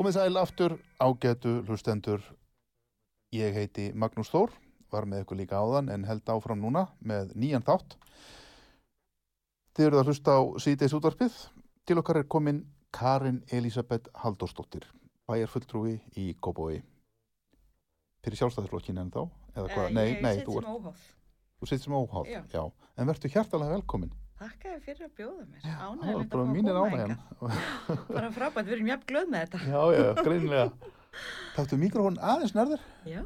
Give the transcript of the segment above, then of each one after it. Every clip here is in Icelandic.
Komið sæl aftur, ágætu hlustendur, ég heiti Magnús Þór, var með ykkur líka áðan en held áfram núna með nýjan þátt. Þið eruð að hlusta á síðdeis útvarpið, til okkar er komin Karin Elisabeth Halldórsdóttir, bæjarfulltrúi í Kópói. Fyrir sjálfstæðisflokkin en þá? Eða hvað? Eh, nei, nei, nei, þú ert... Ég sitt sem óháð. Þú sitt sem óháð, já. já. En verður hjartalega velkomin. Þakka þér fyrir að bjóða mér, ánægilegt að fá að koma eitthvað. Bara frábært, við erum jafn glöð með þetta. Já, já, greinlega. Táttu mikrofón aðeins nærður. Já.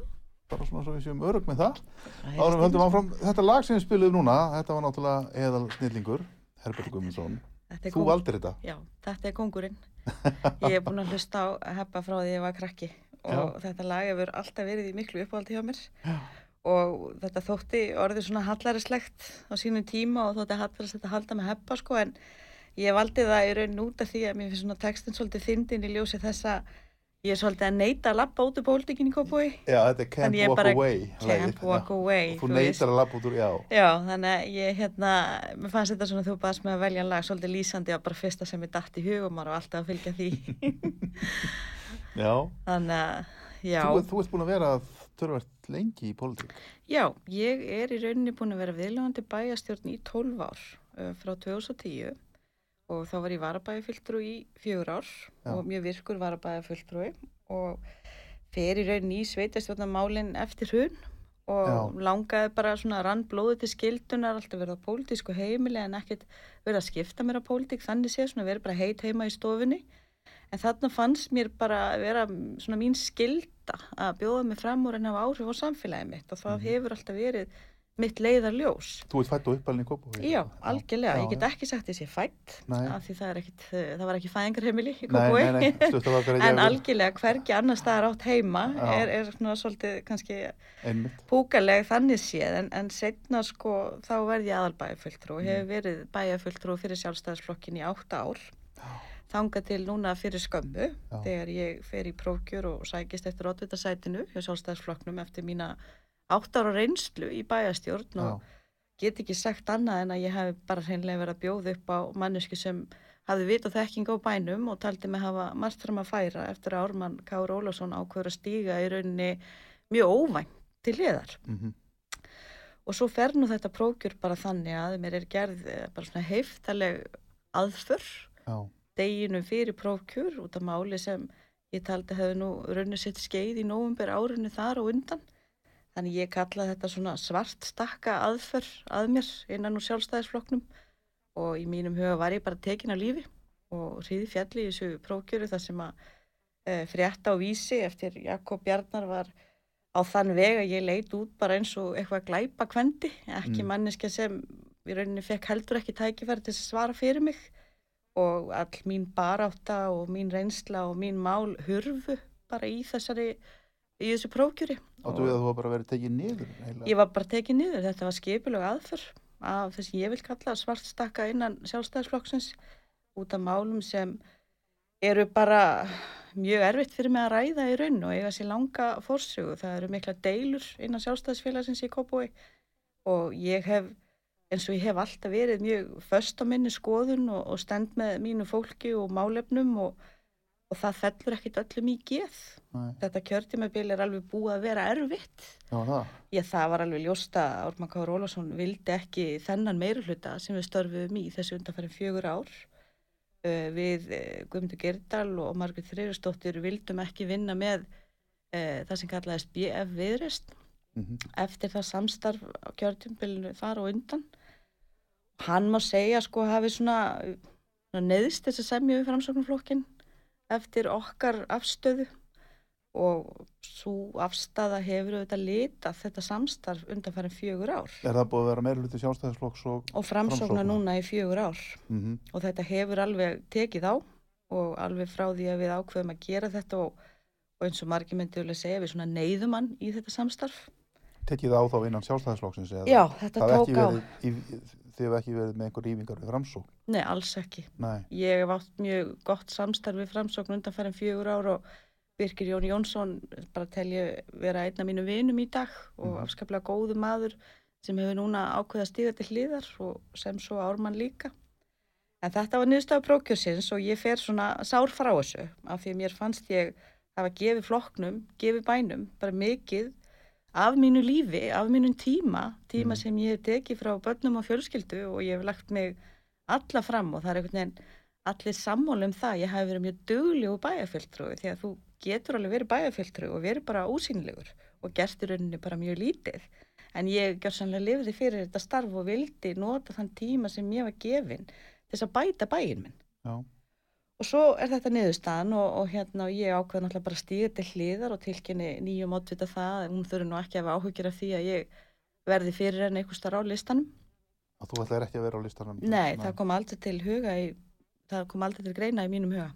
Bara svona svo við séum örug með það. Þá erum við höndum áfram, þetta lag sem við spilum núna, þetta var náttúrulega eðal snillingur, Herbert Guðmundsson. Þú valdir þetta. Já, þetta er kongurinn. Ég hef búin að hlusta á heppa frá því ég var krakki og já. þetta lag hefur alltaf verið í miklu uppáhaldi hjá mér. Já Og þetta þótti orðið svona hallarislegt á sínum tíma og þótti hallarislegt að halda með heppa sko en ég valdi það í raun út af því að mér finnst svona textin svolítið fyndin í ljósi þess að ég er svolítið að neita að lappa út úr pólitíkinni kópúi. Já, þetta er Can't Walk bara Away. Can't walk Já. away. Og þú neytar að lappa út úr, já. Já, þannig að ég hérna, mér fannst þetta svona þú baðast með að velja lag svolítið lýsandi að bara fyrsta sem ég datt í hug og alltaf að fylgja því. Já. þannig að, já, Þú, þú ert búin að vera törvert lengi í pólitík. já, ég er í rauninni búin að vera viðlöfandi bæjastjórn í 12 ár uh, frá 2010 og þá var ég varabæjafulltrú í fjögur ár Já. og mjög virkur varabæjafulltrúi og fer í rauninni í sveitastjórnarmálinn eftir hrun og Já. langaði bara svona rann blóði til skildunar, alltaf verið á pólitísku heimili en ekkert verið að skipta mér á pólitík, þannig sé svona verið bara heit heima í stofunni en þarna fannst mér bara að vera svona mín skilda að bjóða mig fram úr en hafa áhrif á samfélagið mitt og það Mhm. hefur alltaf verið mitt leiðarljós. Þú ert fætt og uppalinn í Kópaví. Já, algjörlega, Já, ég get ekki sagt þessi fætt Nei. af því það, er ekkit, það var ekki fæðingarheimili í það En algjörlega hvergi annar staðar átt heima Já. er, er svona svolítið kannski Einmitt. púkaleg þannig séð en, en setna sko þá verði ég aðalbæjafulltrú og Mm. hefur verið bæjafulltrú fyrir sjálfstæðisflokkin í átta ár þanga til núna fyrir skömmu Já. þegar ég fer í prófkjör og sækist eftir oddvitasætinu hjá sjálfstæðisflokknum eftir mína átta ára reynslu í bæjastjórn og Já. get ekki sagt annað en að ég hef bara hreinlega verið að bjóða upp á mannesku sem hafði vit og þekking á bænum og taldi mig hafa margt fram að færa eftir að Ármann Káur Ólafsson ákveður að stíga í rauninni mjög óvænt til hliðar. Mm Og svo fer nú þetta prókjur bara þannig að mér er gerð eh, bara svona heiftaleg aðför Já. Deginu fyrir prófkjör út af máli sem ég taldi hefði nú raunni sitt skeið í nóvumber árinu þar og undan. Þannig ég kalla þetta svona svart stakka aðför að mér innan úr sjálfstæðisflokknum og í mínum huga var ég bara tekin á lífi og hriði fjalli í þessu prófkjöru þar sem að e, frétta á vísi eftir Jakob Bjarnar var á þann veg að ég leit út bara eins og eitthvað glæpa kvendi, ekki Mm. manneska sem í rauninni fekk heldur ekki tækifæri til að svara fyrir mig og all mín barátta og mín reynsla og mín mál hurfu bara í þessari í þessu prófkjöri Áttu við að þú var bara verið tekið niður eiginlega? ég var bara tekið niður, þetta var skipulög aðför af þess að ég vil kalla svartstakka innan sjálfstæðisflokksins út af málum sem eru bara mjög erfitt fyrir mig að ræða í raun og eiga sér langa fórsögu. Það eru mikla deilur innan sjálfstæðisfélagsins í Kópói og ég hef, eins og ég hef alltaf verið mjög föst á minni skoðun og, og stend með mínu fólki og málefnum og, og það fellur ekkit öllum í geð. Nei, Þetta kjörtímabil er alveg búið að vera erfitt. já, það. Já, það var alveg ljósta að Ármann Káur Ólafsson vildi ekki þennan meiruluta sem við störfum í þessu undanfærin fjögur ár. Uh, við uh, Guðmundur Gerdal og Margrét Þreyristóttir vildum ekki vinna með uh, það sem kallaðist BF viðrist Mm eftir það samstarf á kjörtímbilinu þar og undan. Hann má segja sko hafi svona, svona neðst þess að semja við framsóknarflokkin eftir okkar afstöðu og svo afstaða hefur auðvitað litað þetta samstarf undanfærin fjögur ár Er það búið að vera meira hluti sjálfstæðisflokks og... og Framsóknar. núna í fjögur ár Mm og þetta hefur alveg tekið á og alveg frá því að við ákveðum að gera þetta og, og eins og margir myndi vilja segja við svona neyðumann í þetta samstarf. Tekið á þá innan sjálfstæðisflokksins eða? Já, þetta tók á. í, þið hefur ekki verið með einhver rýfingar við framsók. Nei, alls ekki. Nei, Ég hef átt mjög gott samstarf við framsókn undanfærin fjögur ár og Birkir Jón Jónsson bara tel ég vera einn af mínum vinum í dag og Mhm. afskaplega góðu maður sem hefur núna ákveða stíða til hliðar og sem svo ármann líka. En þetta var niðurstafa prókjörsins og ég fer svona sár frá þessu af því að mér fannst ég hafa gefið flokknum, gefið bænum bara mikið af mínu lífi, af mínum tíma, tíma Mhm. sem ég hef tekið frá börnum og fjölskyldu og ég hef lagt mig alla fram og það er einhvern veginn allir sammála um það, ég hef verið mjög dugleg og bæjarfjöldtrúi því að þú getur alveg verið bæjarfjöldtrúi og verið bara úsýnilegur og gert í rauninni bara mjög lítið. En ég gjör sannlega lifði fyrir þetta starf og vildi nota þann tíma sem ég var gefin þess að bæta bæin minn. Já, Og svo er þetta niðurstaðan og, og hérna og ég ákveða náttúrulega bara að stíða til hliðar og tilkynni nýjum oddvita það að hún þurfi nú ekki að hafa áhyggjur af því að ég verði fyrir henni einhver starf á listanum. Og þú ætlaðir ekki að vera á listanum? Nei, það kom aldrei til huga í, það kom aldrei til greina í mínum huga.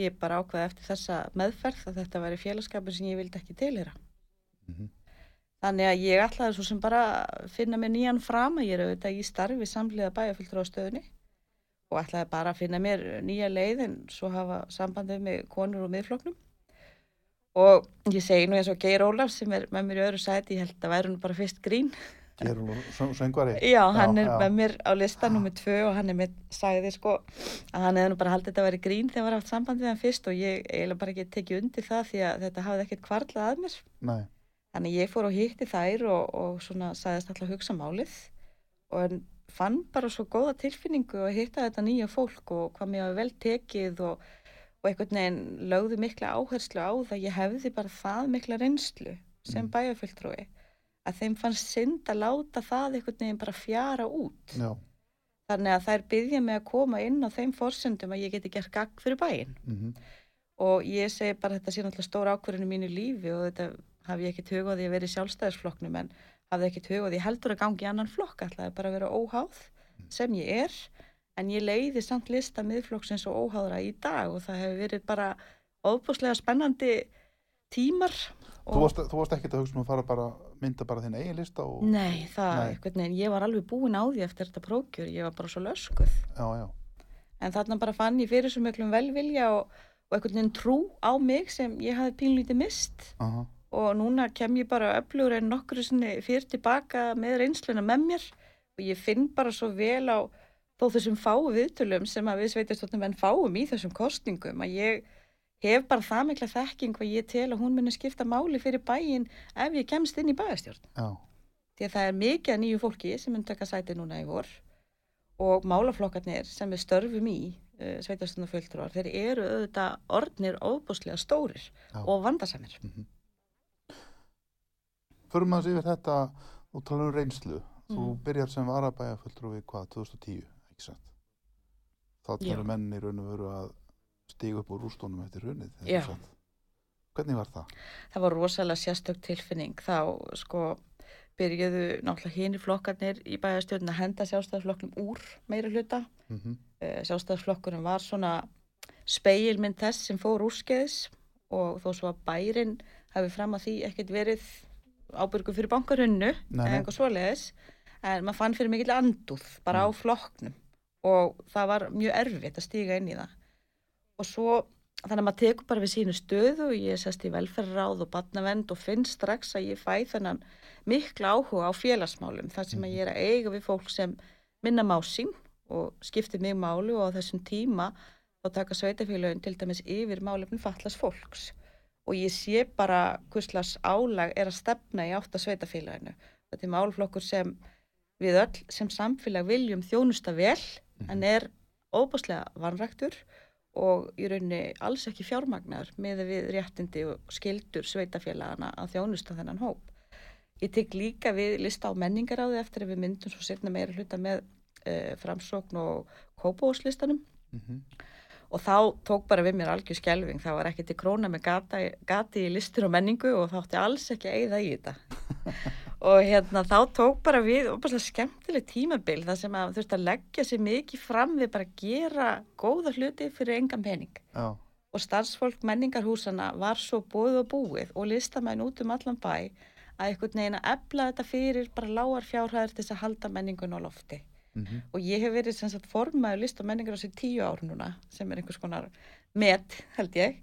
Ég bara ákveða eftir þessa meðferð að þetta væri félagskapur sem ég vildi ekki tilhera. Mhm. Þannig að ég ætlaði svo sem bara finna mér nýjan fram að ég er auðvitað í starfi samhliða bæjarfylgdur á stöðunni og ætlaði bara að finna mér nýja leið en svo hafa sambandið með konur og miðfloknum. Og ég segi nú eins og Geir Ólaf sem er með mér í öðru sæti, ég held að væri nú bara fyrst grín. Gerur nú söngvari? Já, hann er já. með mér á lista nummið tvö og hann er með, sagði sko að hann hefði nú bara haldið þetta að vera grín þegar var haft samband við hann fyrst og ég eiginlega bara ekki tekið undir það því að þetta hafði ekkert kvarlað að mér. Nei, Þannig ég fór og hitti þær og, og svona sagðist alltaf hugsa málið og en fann bara svo góða tilfinningu að hitta þetta nýja fólk og hvað mér hafi vel tekið og, og einhvern veginn lögðu mikla áherslu á það ég hefði bara það mikla reynslu sem Mm. bæjarfulltrúi að þeim fannst synd að láta það einhvern veginn bara fjara út. já. Þannig að þær byggja mig að koma inn á þeim forsendum að ég geti gert gagg fyrir bæinn Mm og ég segi bara þetta sé náttúrulega stór ákvörðin í mínu lífi og þetta hafi ég ekkert hugað því að vera í sjálfstæðisflokknum en hafði ekkert hugað því heldur að gangi annan flokk ætlaði bara að vera óháð sem ég er en ég leiði samt lista miðflokksins og óháðra í dag og það hefur verið bara ofbúslega spennandi tímar Þú varst, þú varst ekkert að hugsa um að fara bara, mynda bara þinn eigin lista og... Nei, það, Nei. veginn, ég var alveg búin á því eftir þetta prókjur, ég var bara svo löskuð Já, já. en þarna bara fann ég fyrir svo miklum velvilja og, og einhvern veginn trú á mig sem ég hafði pínlítið mist Aha. Og núna kem ég bara öflugur en nokkru sinni fyrir tilbaka með reynsluna með mér og ég finn bara svo vel á þó þessum fáu viðtölum sem að við sveitastóttum en fáum í þessum kostningum að ég hef bara það mikla þekking hvað ég tel að hún muni skipta máli fyrir bæinn ef ég kemst inn í bæjastjórn. Já, Því að það er mikið að nýju fólki sem mun taka sæti núna í vor og málaflokkarnir sem við störfum í uh, sveitastóttum þeir eru auðvitað orðnir óbúslega stórir já. og vandasamir. Förum maður yfir þetta og tala um reynslu. Þú Mm. byrjar sem varabæja fulltrúi hvað, 2010, ekki satt? Þá Já. talar menn í raun og veru að stíga upp úr rústónum eftir hrunið, ekki Já. satt? Hvernig var það? það var rosalega sérstök tilfinning þá sko byrjuðu náttúrulega hini flokkarnir í bæjarstjórn að henda sjálfstæðarflokknum úr meira hluta. Mm -hmm. Uh, sjálfstæðarflokkurinn var svona speilmynd þess sem fór úrskeiðis og þó svo að bærin hafi fram að því ekkert verið ábyrgu fyrir bankarunnu Nei, eða einhver svoleiðis en maður fann fyrir mikill andúð bara á Mm. flokknum og það var mjög erfitt að stíga inn í það. Og svo þannig að maður tekur bara við sínu stöðu og ég sest í velferðaráð og batnavend og finn strax að ég fæ þennan mikla áhuga á félagsmálum þar sem að ég er að eiga við fólk sem minna má sín og skiptir mig máli og á þessum tíma þá taka sveitafélagin til dæmis yfir málefnin fallast fólks og ég sé bara hvuslas álag er að stefna í átt að sveitafélaginu þetta er málflokkur sem við öll sem samfélag viljum þjónusta vel en er óbúslega vanræktur og í rauninni alls ekki fjármagnar með við réttindi og skildur sveitafélagana að þjónusta þennan hóp. Ég tek líka við lista á menningaráði eftir að við myndum svo setna meira hluta með uh, framsókn og kópóslistanum Mm og þá tók bara við mér algjör skelving. Það var ekki til króna með gata, gati í listur og menningu og þá átti alls ekki að eigða í þetta. og hérna þá tók bara við opaslega skemmtileg tímabil þar sem að þurfti að leggja sér mikið fram við bara gera góða hluti fyrir engan pening Já, og starfsfólk menningarhúsana var svo búið og búið og listamenn út um allan bæ að einhvern veginn að efla þetta fyrir bara lágar fjárhæðir til þess að halda menningun á lofti mm og ég hef verið sem sagt formaður list og menningar á sér tíu ár núna sem er einhvers konar met held ég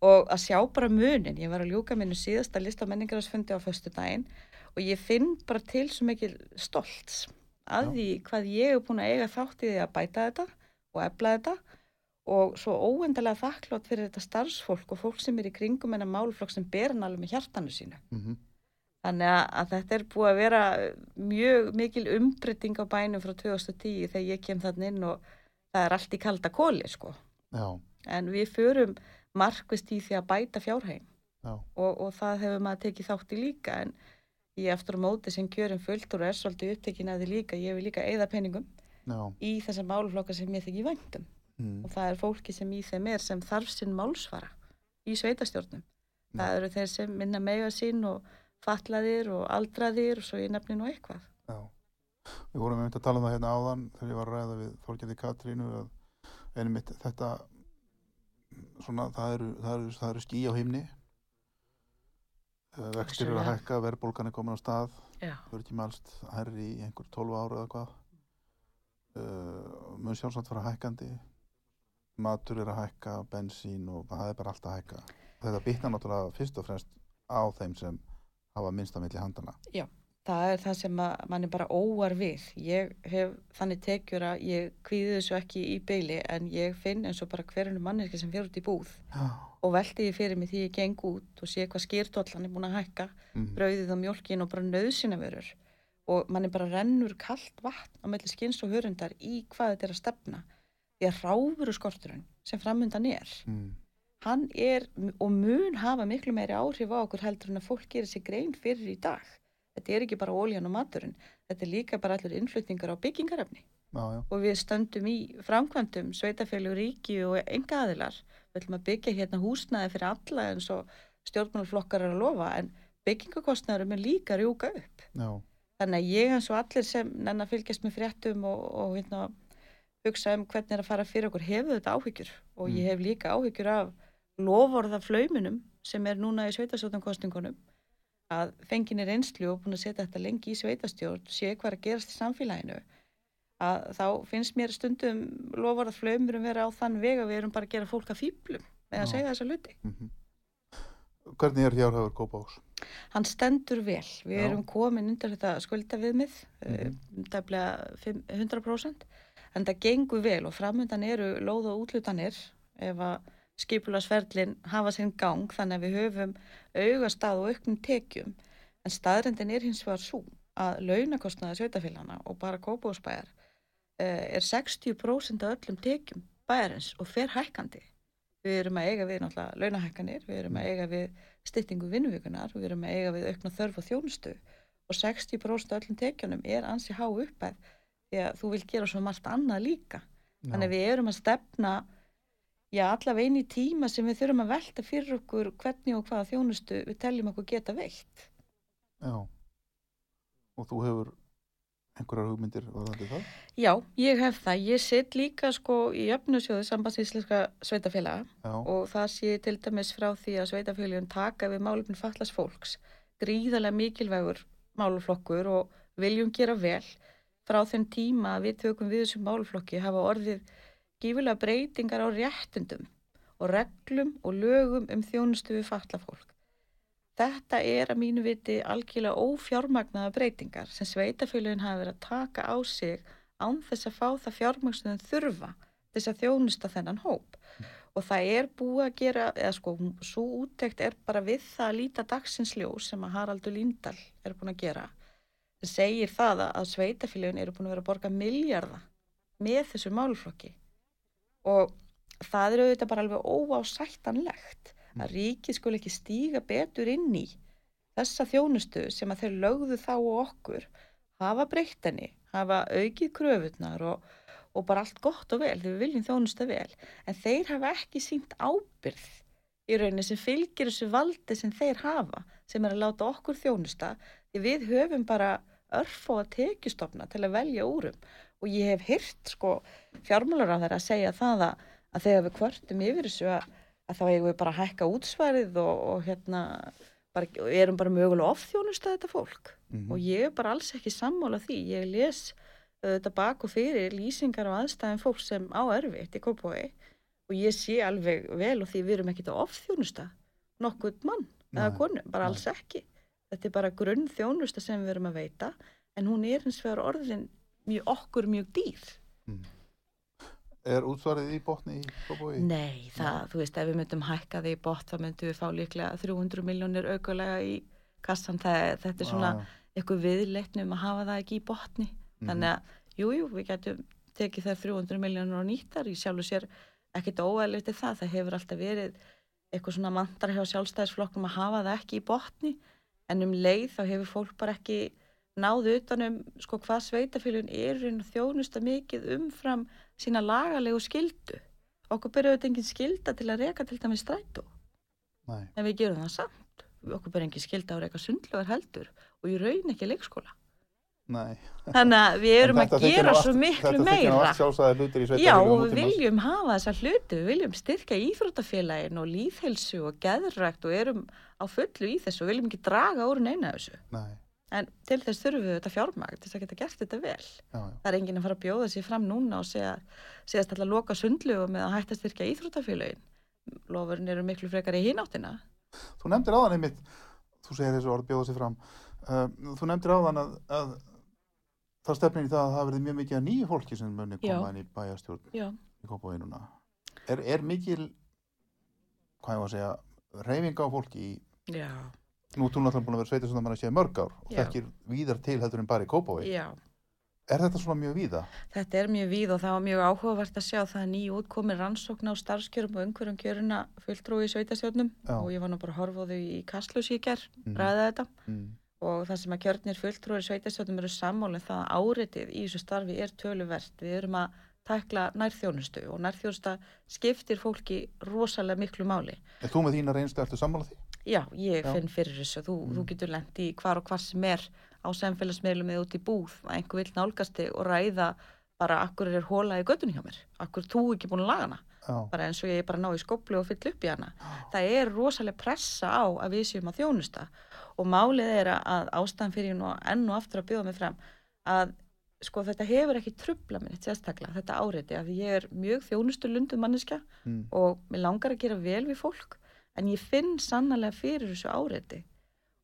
og að sjá bara munin, ég var að ljúka minnu síðasta list og menningar fundi á föstu daginn og ég finn bara til svo mikil stolts að Já. því hvað ég hef búin að eiga þátt í því að bæta þetta og efla þetta og svo óendalega þakklátt fyrir þetta starfsfólk og fólk sem er í kringum en að máluflokk sem ber hann alveg með hjartanu sínu. mm Þannig að, þetta er búið að vera mjög mikil umbreyting á bænum frá 2010 þegar ég kem þann inn og það er allt í kalda kóli sko. já, En við förum markvist í því að bæta fjárhægin já, og, og það hefur maður tekið þátt í líka en ég eftir á móti sem kjörum fullt og er svolítið upptekin að því líka, ég vil líka eigða peningum já, í þessar máluflokka sem ég þykir væntum. mm. og það er fólki sem í þeim er sem þarf sinn málsvara í sveitastjórnum. Það eru þeir sem minna mega sín og fatlaðir og aldraðir og svo ég nefni nú eitthvað. Já. Við vorum einmitt að tala um það hérna áðan þegar ég var að ræða við Þorgjandi Katrínu að einmitt þetta svona það eru, það eru, það eru skí á himni. Eh, vextir eru að hækka, verðbólgan er komin á stað. Þau eru ekki mælst herri í einhver 12 ára eða hvað. Uh, mun sjálfsagt fara hækkandi. Matur er að hækka bensín og það er bara allt að hækka. Þetta bitna náttúrulega fyrst og fremst á þeim sem hafa minnst að milli handana Það er það sem að mann er bara óar við. Ég hef þannig tekjur að ég kvíði þessu ekki í beili en ég finn eins og bara hverjum manneski sem fyrir út í búð Já. og velti ég fyrir mig því ég geng út og sé hvað skýrtollan er búin að hækka, Mm. brauðið og mjólkin og bara nöðsynavörur og mann er bara rennur kallt vatn á melli skins og hörundar í hvað þetta er að stefna. Því að ráfuru skorturinn sem framundan er, Mm. Hann er og mun hafa miklu meiri áhrif á okkur heldur en að fólk gerir sér grein fyrir í dag. Þetta er ekki bara óljan og maturinn, þetta er líka bara allir innflutningar á já. og við stöndum í framkvæmdum, sveitafélug, ríki og enga aðilar. Við ætlum að byggja hérna húsnaði fyrir alla eins og stjórnmálflokkar er að lofa en byggingakostnaðurum er líka að rjúka upp. já. Þannig að ég eins og allir sem nenn að fylgjast með fréttum og, og hérna, hugsa um hvernig er að fara fyrir okkur hefur þetta áhyggjur og ég Mm. hef líka áhyggjur af loforða flauminum sem er núna í sveitasjóðankostingunum að fenginni reynslu og búin að setja þetta lengi í sveitastjórn, sé hvað er að gerast í samfélaginu að þá finnst mér stundum loforða flaumirum vera á þann veg að við erum bara að gera fólk að fýblum með að segja þessa hluti. Mm Hvernig er fjárhafur Kópavóks? Hann stendur vel. Við Já. erum komin undir þetta skuldaviðmið, mm fimm- 100%, en það gengur vel og framöndan eru lóð og útlutanir ef að skipularsferlin hafa sinn gang þannig að við höfum augastað og auknum tekjum. En staðrendin er hins vegar svo að launakostnaði sveitafélana og bara kópásbæjar uh, er 60% af öllum tekjum bæjarins og fer hækkandi. Við erum að eiga við náttúrulega launahækkanir, við erum að eiga við styttingu vinnuvikunar, við erum að eiga við aukna þörf og þjónustu og 60% af öllum tekjunum er ansi há uppæð því að þú vil gera svo margt annað líka. Þannig að við erum að stefna já, allavega einu í tíma sem við þurfum að velta fyrir okkur hvernig og hvaða þjónustu við teljum okkur geta veitt. Já. Og þú hefur einhverjar hugmyndir varðandi það? Já, ég hef það. Ég sitt líka sko í öfnusjóðu sambandsíslenska sveitafélaga Já. og það sé til dæmis frá því að sveitafélagin taka við málefnin fallast fólks gríðarlega mikilvægur máluflokkur og viljum gera vel frá þeim tíma að við tökum við þessum máluflokki hafa orðið gífulega breytingar á réttundum og reglum og lögum um þjónustu við falla fólk. Þetta er að mínu viti algjörlega ófjármagnaða breytingar sem sveitafélagin hafa verið að taka á sig án þess að fá það fjármagn sem þau þurfa þess að þjónusta þennan hóp og það er búið að gera, eða sko, svo úttekt er bara við það að líta dagsins ljós sem að Haraldur Líndal er búin að gera. Það segir það að- að sveitafélagin eru búin að vera að borga miljarda með þessu málflokki og það er auðvitað bara alveg óásættanlegt að ríkið skul ekki stíga betur inn í þessa þjónustu sem að þeir lögðu þá og okkur hafa breytt henni, hafa aukið kröfurnar og, og bara allt gott og vel, þegar við viljum þjónusta vel. En þeir hafa ekki sínt ábyrð í rauninni sem fylgir þessu valdi sem þeir hafa, sem er að láta okkur þjónusta, því við höfum bara örfóa tekjustofna til að velja úrum og ég hef hýrt sko fjármálar á þeirra að segja það að, að þegar við kvörtum yfir þessu að, að þá eigum við bara að hækka útsvarið og, og hérna bara, og erum bara mögulega ofþjónusta þetta fólk Mhm. og ég er bara alls ekki sammála því, ég les þetta bak og fyrir lýsingar á aðstæðin fólk sem á erfitt í Kópói og ég sé alveg vel og því við erum ekkit að ofþjónusta nokkuð mann eða Nei, konu, bara nei. alls ekki þetta er bara grunn þjónusta sem við erum að veita en hún er hins vegar orðin mjög okkur mjög dýr. Er útsvarið í botni í Kópavogi? Nei, það, þú veist, ef við myndum hækka því í bótt þá myndum við fá líklega 300 miljónir aukulega í kassan. Það, þetta er svona já. eitthvað viðleitni um að hafa það ekki í botni. Mhm. þannig að, jú, jú, við getum tekið þær 300 miljónur og nýttar í sjálfu sér ekkit óæðilegt það, það hefur alltaf verið eitthvað svona mantar hjá sjálfstæðisflokkum að hafa það ekki í botni. En um leið þá hefur fólk bara ekki náðu utanum sko hvað sveitafélun er þjónusta mikið umfram sína lagalegu skildu. Okkur byrjuðu þetta engin skilda til að reka til dæmis strætó. Nei, En við gerum það samt. Okkur byrjuðu engin skilda að reka sundlögar heldur og í raun ekki leikskóla. nei. Þannig að við erum að gera svo miklu meira. Já, og við viljum hafa þessa hluti, við viljum styrka íþróttafélagin og líðhelsu og geðrækt og erum á fullu í þessu og viljum ekki draga úr neina þessu. Nei, En til þess þurfum við þetta fjármagn til þess að geta gert þetta vel. já, já. Það er enginn að fara að bjóða sér fram núna og segja, segast alltaf að loka sundlu með að hætta styrkja íþróttafélagin. Lofurinn eru miklu frekar í hináttina. Þú nefndir áðan einmitt, þú segir þessu orð bjóða sér fram, uh, þú nefndir áðan að, að það stefnir í það að það verði mjög mikið nýju fólki sem muni koma inn í bæjastjórn Já. í Kópaví núna. Er, er mikil, hvað ég var að segja, reyfing á fólki í, Já. Nú þú náttúrulega búin að vera sveitir sem það mann að séð mörg ár og þekkir víðar til heldur en bara í Kópaví. Já. Er þetta svona mjög víða? Þetta er mjög víð og það var mjög áhugavert að sjá það er nýju útkomi rannsókn á starfskjörum og umhverjum kjöruna fulltrúi í sveitastjórnum Já. og ég var nú bara að horfa á þau í kastlus í ger, Mhm. ræða þetta Mm. og það sem að kjörnir fulltrúi í sveitastjórnum eru sammálinn það að áritið í þessu starfi er töluvert. Við erum að tækla nærþjónustu og nærþjónusta skiptir fólki rosalega miklu máli. Er þú með þína reynslu eftir sammála því? Já, ég Já. finn fyrir þessu. Þú, Mm. þú getur lent í hvar og hvar sem er á samfélagsmiðlum eða út í búð að einhver vill nálgast þig og ræða bara akkur er hóla í göttunni hjá mér. Akkur þú ekki búin að laga hana. Já, Bara eins og ég bara ná í skoplu og fyll upp í hana. Það er rosalega pressa á að við séum að þjónusta og málið er að ástæðan fyrir nú enn og aftur að bjóða mig fram að sko þetta hefur ekki trubla minni sérstaklega þetta áriði að ég er mjög þjónustu lundum manneska mm. og mér langar að gera vel við fólk en ég finn sannlega fyrir þessu áreiti.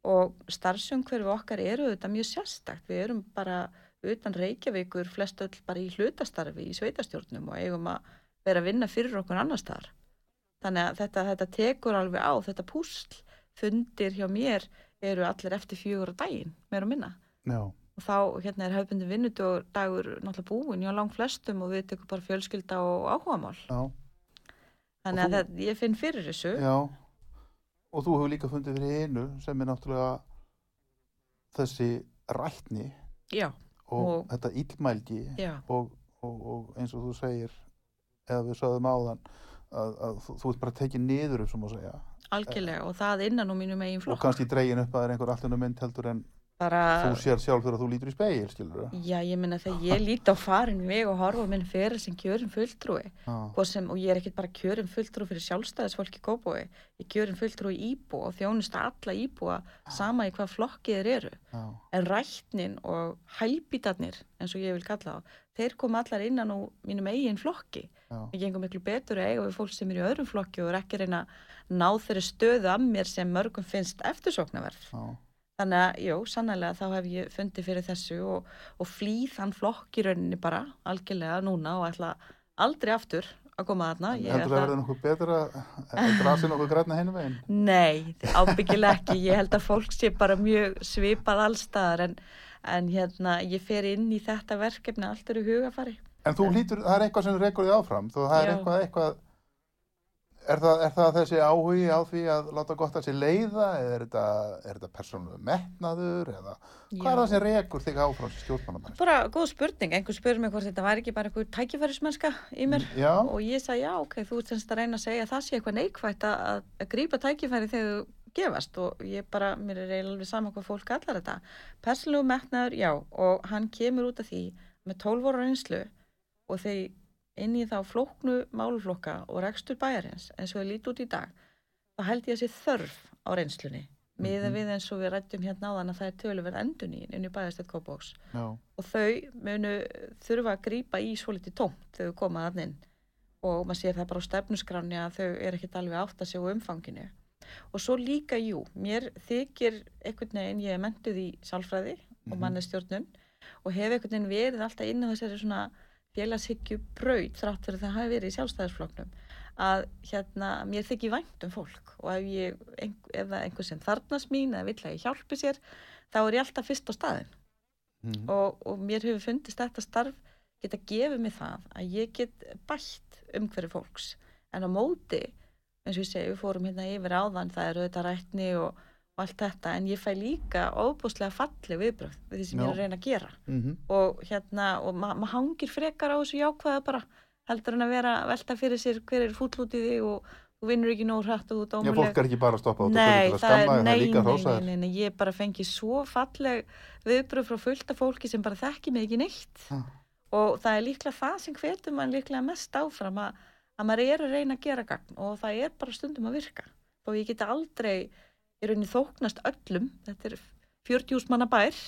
Og starfsumhverfi okkar eru þetta mjög sérstakt. Við erum bara utan Reykjavíkur flest öll bara í hlutastarfi í sveitastjórnum og eigum að vera að vinna fyrir okkur annar staðar. Þannig að þetta, þetta tekur alveg á þetta púsl fundir hjá mér eru allir eftir fjögur á daginn meir og minna. Já, og þá hérna er hefbundi vinnudagur dagur náttúrulega búin hjá lang flestum og við tekum bara fjölskylda og áhugamál. Já, þannig Og að þú- þetta, ég finn fyrir þessu. Já. Og þú hefur líka fundið fyrir einu sem er náttúrulega þessi rætni já, og, Og- þetta illmælgi já, og, og, og eins og þú segir eða við sagðum áðan að, að þú, þú ert bara tekið niður upp sem að segja. Algjörlega og það innan á mínum eigin og flokk kannski dregin upp að það er einhver allinu mynd heldur en bara, þú sér sjálf þegar þú lítur í speil skilur já ég minna þegar ég líti á farin veg og horfa minn fyrir sem kjörin fulltrúi það sem, og ég er ekkit bara kjörin fulltrúi fyrir sjálfstæðisfólki Kópói ég kjörin fulltrúi íbú og þjónusta alla íbúa sama í hvað flokkið þeir eru. Já, en rætnin og hælbítarnir eins og ég vil kalla þá þeir koma allar innan á mínum eigin flokki. Já, Ég gengum miklu betur að eiga við fólk sem er í öðrum flokki og er ekki reyna ná þeirri stöðu að mér sem mörgum finnst eftirsóknarverð. Þannig að, jú, sannlega þá hef ég fundið fyrir þessu og, og flýð hann flokk í rauninni bara, algjörlega núna og ætla aldrei aftur að koma þarna. Ég heldur það ætla- verði nokkuð betra er grasið nokkuð græna hinu veginn Nei, ábyggilega ekki. Ég held að fólk sé bara mjög svipað allstaðar en, en hérna, ég fer inn í þetta verkefni allt eru hugafari. en þú lítur, það er eitthvað sem rekur þig áfram þú, það er eitthvað, eitthvað er það, er það þessi áhugi á því að láta gott að sér leiða eða er þetta, þetta persónulega metnaður eða hvað er það sem rekur þig áfram sem stjórnmannamenn Bara góð spurning, einhver spurði mig hvort þetta var ekki bara einhver tækifærismennska í mér. Já, og ég sagði já, ok, þú ert semst að reyna að segja að það sé eitthvað neikvægt að, að, að grípa tækifæri þegar þú gefast. Og ég bara, mér er eiginlega alveg saman hvað fólk allar þetta. Persónlegu metnaður, já, og hann kemur út af því með 12 ára reynslu og þeir inn í þá flóknu máluflokka og rekstur bæjarins eins og þeir líti út í dag, þá held ég að sé þörf á reynslunni. Miða Mhm. við eins og við rættum hérna áðan að það er töluverð endun í inn í bæjarstætt kópóks já, og þau munu þurfa að grípa í svolítið tómt þegar þau koma þann inn og maður sér það bara á stefnuskráni að þau er ekkert alveg átt að segja umfanginu og svo líka, jú, mér þykir einhvern veginn, ég er mentuð í sálfræði og Mhm. mannestjórnun og hef einhvern veginn verið alltaf inn á þessari svona félagshyggju braut þrátt fyrir að það hafi verið í sjálfstæðisflokknum að hérna, mér þykir vænt um fólk. Og ef, ég, ef það er einhver sem þarnast mín eða vill að ég hjálpi sér þá er ég alltaf fyrst á staðin mm, og, og mér hefur fundist þetta starf geta gefið mig það að ég get bætt umhverju fólks. En á móti eins og ég segi, við fórum hérna yfir áðan það eru þetta rætni og, og allt þetta en ég fæ líka óbúslega falleg viðbröð við því sem ég er Já. að reyna að gera. Mm og hérna, og ma maður hangir frekar á þessu jákvæða bara heldur en að vera velta fyrir sér hver er fúll út í því og þú vinnur ekki nóg hrætt og þú ert Já, fólk er ekki bara að stoppa út og Nei, skamma er, þig, nei, nei, nei, nei, ég bara fengi svo falleg viðbröð frá fullta fólki sem bara þekki mig ekki neitt. Ah. og það er líklega það sem hvetur mann líklega mest áfram að, að maður er að reyna að gera gagn og það er bara stundum að virka. Og ég geti aldrei í rauninni þóknast öllum, þetta er 40 manna bær,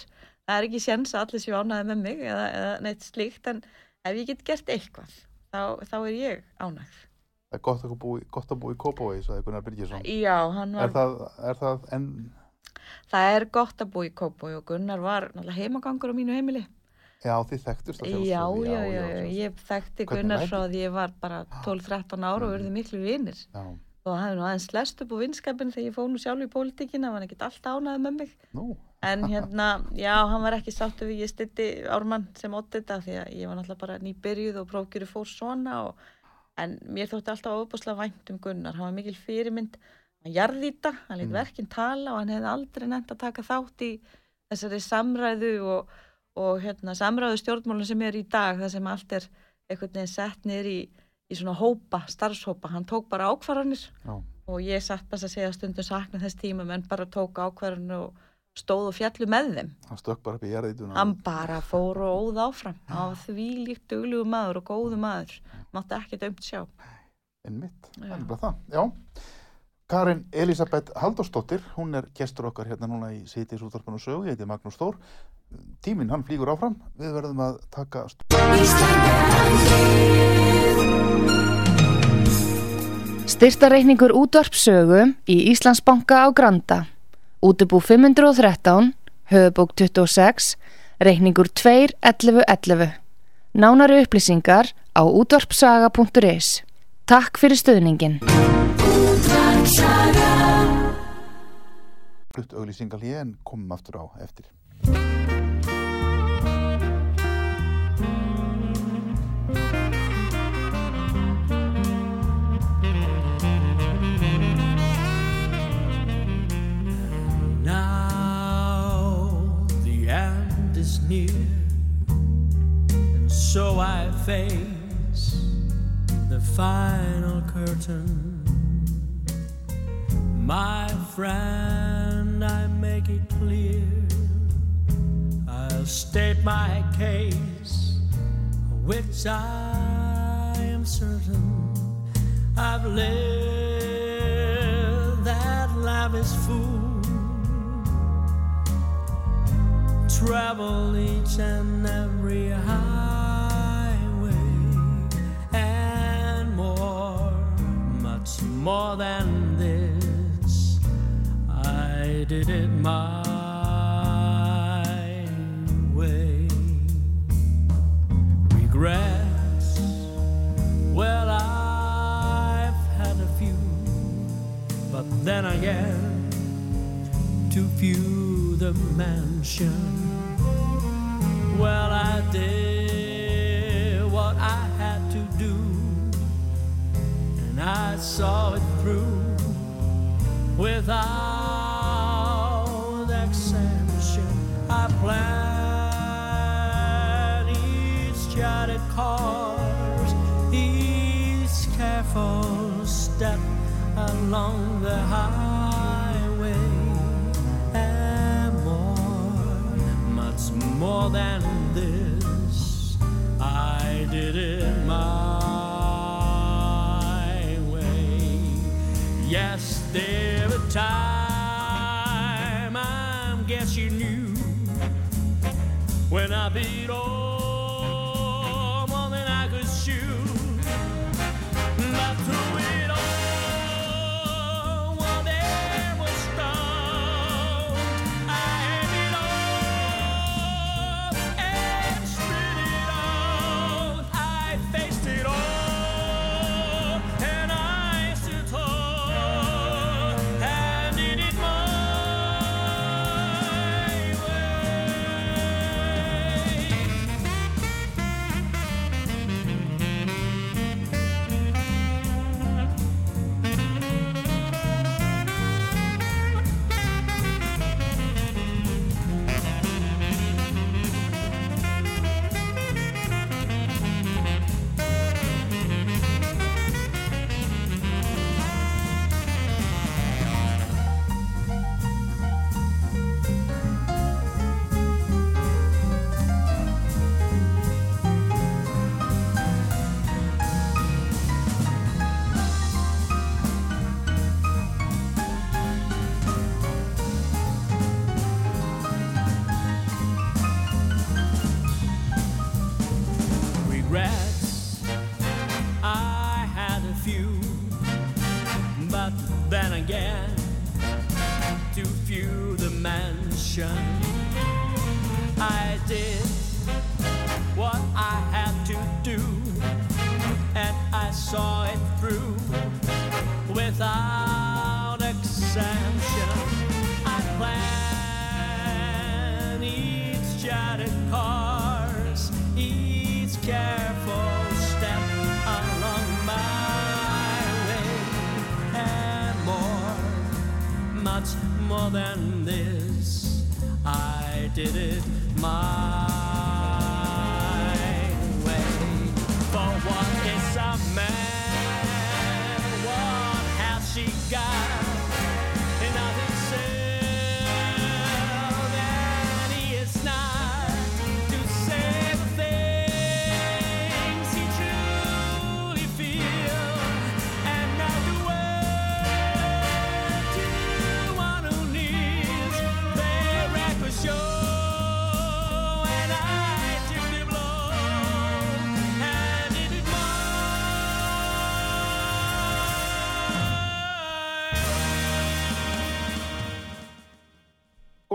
það er ekki séns að allir séu ánæði með mig eða, eða neitt slíkt en ef ég get gert eitthvað þá, þá er ég ánægð Það er gott að búi, að búi í Kópavogi, sagði Gunnar Byrgisson. Já, hann var Er það, er það en, Það er gott að búa í Kópói og Gunnar var heimagangur á mínu heimili. já, þið þekktust að Já, sjálfsögðu, já, já, já, sjálfsögðu. ég þekkti Gunnar frá því ég var bara 12-13 ára og verði miklu vinir. Já, Og það hefði nú aðeins lest upp á vinskapin þegar ég fóð nú sjálf í pólitíkina, hann var ekkert alltaf ánæði með mig. nú, En hérna, já, hann var ekki sáttu við ég stytti Ármann sem ótti þetta því að ég var náttúrulega bara nýbyrjuð og prófkjöru fór svona og en mér þótti alltaf óbúslega vænt um Gunnar, hann var mikil fyrirmynd hann jarðýta, hann lét Mm. verkinn tala og hann hefði aldrei nefnt að taka þátt í þessari samræðu og, og hérna, samræðu stjórnmálun sem er í dag, það sem allt er einhvern veginn sett niður í, í svona hópa, starfshópa, hann tók bara ákvarðanir já, og ég satt bara að segja stundum sakna þess tíma menn bara tók ákvarðanir og stóð og fjallu með þeim. Hann stökk bara upp í jarðítuna. hann bara fór og óð áfram. Á því líkt duglugu maður og góðu maður. Mátti ekki dömt sjá. En mitt, það er bara það, já. Karin Elisabeth Halldórsdóttir, hún er gestur okkar hérna núna í Sýtis útvarpinu og sögu, ég heiti Magnús Þór. Tíminn, hann flýgur áfram, við verðum að taka Styrtareikningur útvarpsögu í Íslandsbanka á Granda. Útubú 513, höfubók 26, reikningur 2.11.11. Nánari upplýsingar á útvarpsaga.is. Takk fyrir stöðningin. flutt auglýsingal hér en komum aftur á eftir. Near, and so I face the final curtain. My friend, I make it clear. I'll state my case, which I am certain I've lived that lavish fool. Travel each and every highway and more, much more than this. I did it my way. Regrets, well, I've had a few, but then again, too few the mansion. Well, I did what I had to do, and I saw it through without exemption. I planned each charted course, each careful step along the highway, more than this. I did it my way. Yes, there were time I guess you knew when I beat all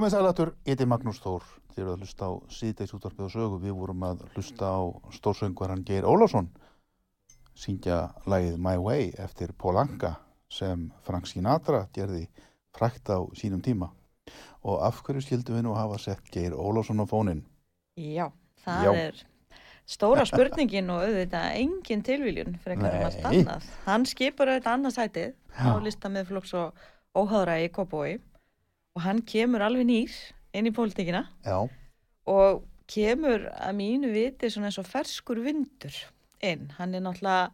Með sælatur, ég heiti Magnús Þór, þið eru að hlusta á síðdeis útvarpið og sögu. Við vorum að hlusta á stórsöngvaran Geir Ólafsson, syngja lagið My Way eftir Paul Anka sem Frank Sinatra gerði frækt á sínum tíma. Og af hverju skildum við nú hafa sett Geir Ólafsson á fóninn? Já, það Já. er stóra spurningin og auðvitað engin tilviljun fyrir eitthvað um allt annað. Hann skipur auðvitað annarsætið á lista með flokks og óháðra í Kópói og hann kemur alveg nýr inn í pólitíkina Já, og kemur að mínu viti svona eins og ferskur vindur inn. Hann er náttúrulega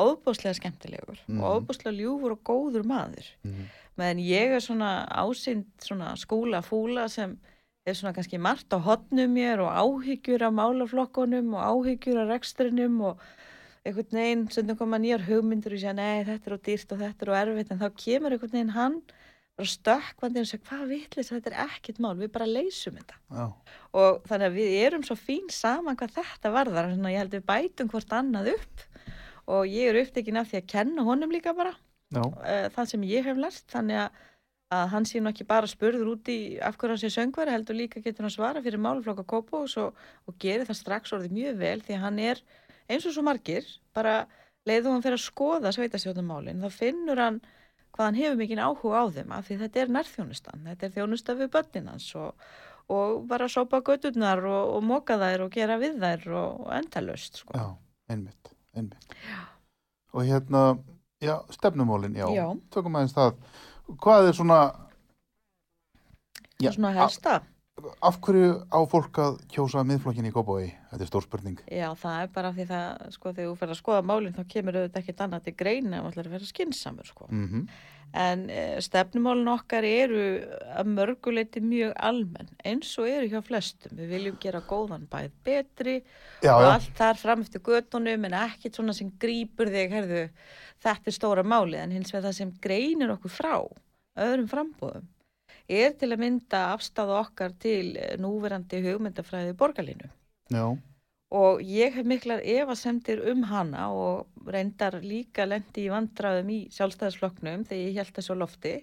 óbúslega skemmtilegur Mhm. og óbúslega ljúfur og góður maður. Mhm. meðan ég er svona ásýnd svona skúla fúla sem er svona kannski margt á hotnum mér og áhyggjur af málaflokkunum og áhyggjur af rekstrinum og einhvern veginn sem koma nýjar hugmyndur og segja nei þetta er á dýrt og þetta er á erfitt en þá kemur einhvern veginn hann stökkvandi og segja hvað vitlis þetta er ekkert mál, við bara leysum þetta. Já, og þannig að við erum svo fín saman hvað þetta varðar þannig að ég held við bætum hvort annað upp og ég er upptekin af því að kenna honum líka bara uh, það sem ég hef lært þannig að, að hann sé nú ekki bara spurður út í af hverju hann sé söngvari heldur líka getur hann svara fyrir máluflokka Kópós og, og gerir það strax orðið mjög vel því að hann er eins og svo margir bara leiðu hann fyrir að skoða sveitastjórnumálin þá finnur hann hvað hann hefur mikinn áhuga á þeim af því þetta er nærþjónustan þetta er þjónusta við börnin hans og, og bara sópa götturnar og, og moka þær og gera við þær og, og endalust sko. já, einmitt, einmitt. Og hérna, já, stefnumólin, já, Já. tökum aðeins það. Hvað er svona, Já, svona helsta af hverju á fólk að kjósa miðflokkin í Kópavogi? Þetta er stór spurning. Já, það er bara því það, sko, þegar þú fer að skoða málinn þá kemur auðvitað ekkert annað til greina ef allir að vera skinsamur, sko. Mm En e, stefnumálinn okkar eru að mörguleiti mjög almenn, eins og eru hjá flestum. Við viljum gera góðan bæð betri Já, og já, allt þar fram eftir göttunum en ekkert svona sem grípur þig, herðu, þetta er stóra málið, en hins vegar það sem greinir okkur frá öðrum frambúðum er til að mynda afstáða okkar til eh, núverandi hugmyndafræði borgarlínu. Já, og ég hef miklar efasemdir um hana og reyndar líka lendi í vandraðum í sjálfstæðisflokknum þegar ég held þessu lofti.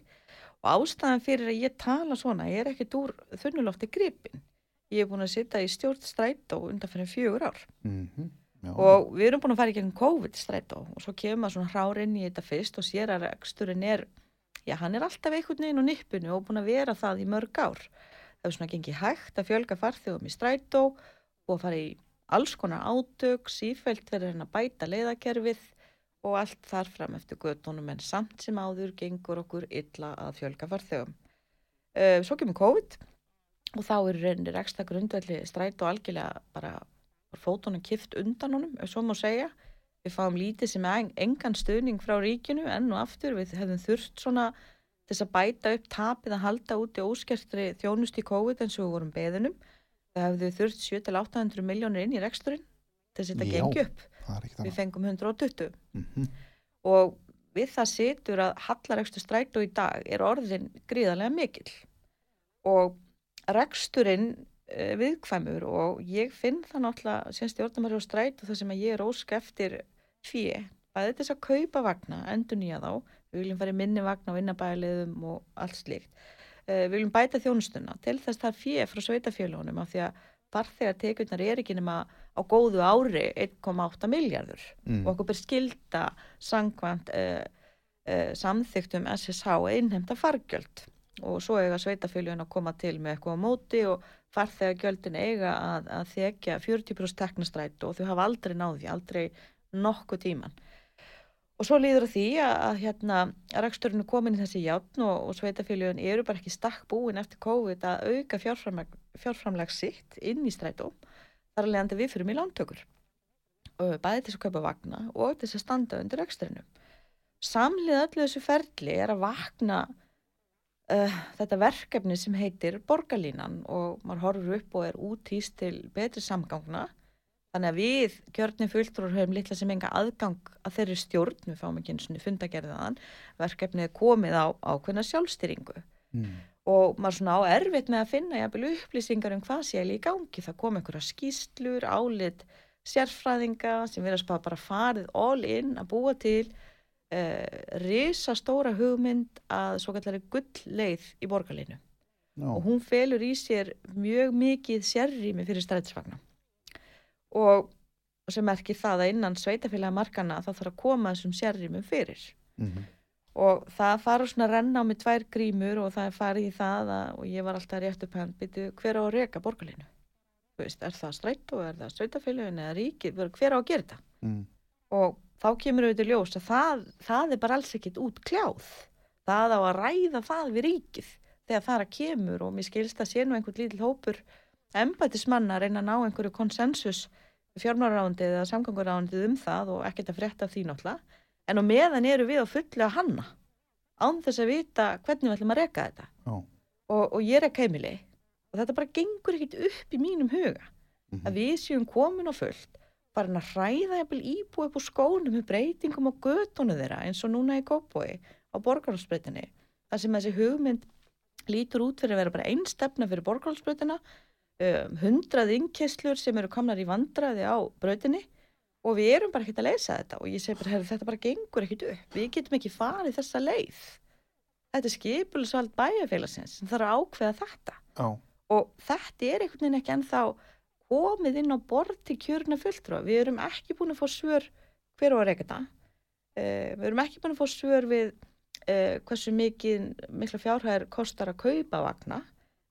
Og ástæðan fyrir að ég tala svona ég er ekkert úr þunnulofti gripin. Ég er búin að sitja í stjórn strætó undan fyrir fjögur ár. Mm já, og við erum búin að fara í gegnum COVID strætó og svo kemur maður svona hrár inn í þetta fyrst og sér að reksturinn er já, hann er alltaf einhvern veginn á nippinu og búin að vera það í mörg ár það er svona gengið hægt að fjölga farþjóðum í strætó og að fara í alls konar átök, sífælt verður hann að bæta leiðakerfið og allt þar fram eftir göttunum en samt sem áður gengur okkur illa að fjölga farþjóðum. Uh, svo kemur COVID og þá er reynir ekstra grundvelli strætó algjörlega bara fótunum kift undan honum, ef svo má segja. Við fáum lítið sem en, engan stuðning frá ríkinu enn og aftur. Við hefðum þurft svona þess að bæta upp tapið að halda úti óskertri þjónust í COVID eins og við vorum beðinum. Það hefðu þurft 700-800 miljónir inn í reksturinn þess að þetta gengi upp. Við fengum 120 Mm og við það situr að hallarekstur strætó í dag er orðin gríðarlega mikil og reksturinn uh, viðkvæmur og ég finn það náttúrulega sem stjórnumari á strætó þar sem að ég er ósk eftir fjö, bæði þess að kaupa vagna, endur nýja þá. Við viljum fara í minni vagna og innabæliðum og allt slíkt. Uh, við viljum bæta þjónustuna. Til þess það fjö frá sveitafélónum af því að farþegar tekjurnar er ekki nema á góðu ári 1,8 miljardur Mm. og okkur ber skilda sangvænt uh, uh, samþyktum SSH að innhemta fargjöld. Og svo eiga sveitafélagin að koma til með eitthvað á móti og farþegagjöldin eiga að, að þekja 40% teknastrætt og þau hafa aldrei náði, aldrei nokkuð tíman. Og svo líður að því að, að hérna að reksturinn er komin í þessi játn og, og sveitafélagin eru bara ekki stakk búin eftir COVID að auka fjárframlag, fjárframlag sitt inn í strætó. Þar að leiðandi við fyrir í lántökur. Bæði til að kaupa vagna og til að standa undir reksturinnum. Samlið öllu þessu ferli er að vakna uh, þetta verkefni sem heitir borgarlínan og maður horfur upp og er útýst til betri samgangna þannig að við kjörnum fulltrúar höfum litla sem enga aðgang að þeirri stjórn. Við fáum ekki eins og fundagerðaðan verkefnið er komið á ákveðna sjálfstyringu Mm. og maður svona á erfitt með að finna jafnvel upplýsingar um hvað sé í gangi. Það kom einhverja skýslur, álit sérfræðinga sem verðast bara, bara farið all in að búa til uh, risastóra hugmynd að svo kallari gullleið í borgarlinu Já. og hún felur í sér mjög mikið sérrými fyrir strætisvagna og sem merkir það að innan sveitafélaga markana þá þarf að koma þessum sérrýmum fyrir. Mhm. og það fara svona að renna á mig tvær grímur og það er farið í það að, og ég var alltaf rétt upp hann byrju hver á að Þú veist, er það strætt og er það sveitafélagin eða ríkið, hver á að gera þetta? Mm. og þá kemur auðvitað í ljós að það, það er bara alls ekkit út kljáð. Það á að ræða það við ríkið þegar það er að kemur og mér skilst að sé nú einhvern lítil hópur embætismanna að reyna að ná einhverju konsensus fjármálarándið eða samgangurándið um það og ekkert að frétta því náttúrulega. En á meðan eru við að hanna án þess að vita hvernig við ætlum að reka þetta. Og, og ég rek heimili og þetta bara gengur ekkit upp í mínum huga Mhm. að við séum komin á fullt farin að hræða íbúi upp úr skónum með breytingum á götunu þeirra eins og núna í Kópói á borgarhalsbreytinni þar sem þessi hugmynd lítur út fyrir að vera bara einstefna fyrir borgarhalsbreytina um, hundrað innkesslur sem eru komnar í vandraði á breytinni og við erum bara ekkert að leysa þetta og ég segi bara, herri, þetta bara gengur ekkert upp við getum ekki farið þessa leið þetta er skipulisvald bæjarfélagsins sem þarf að ákveða þetta Já. og þetta er einhvern veginn ekki ennþá komið inn á borð til kjörna fulltrúa. Við erum ekki búin að fá svör hver á að reyka þetta. Uh, við erum ekki búin að fá svör við uh, hversu mikið, mikla fjárhæðir kostar að kaupa vagna.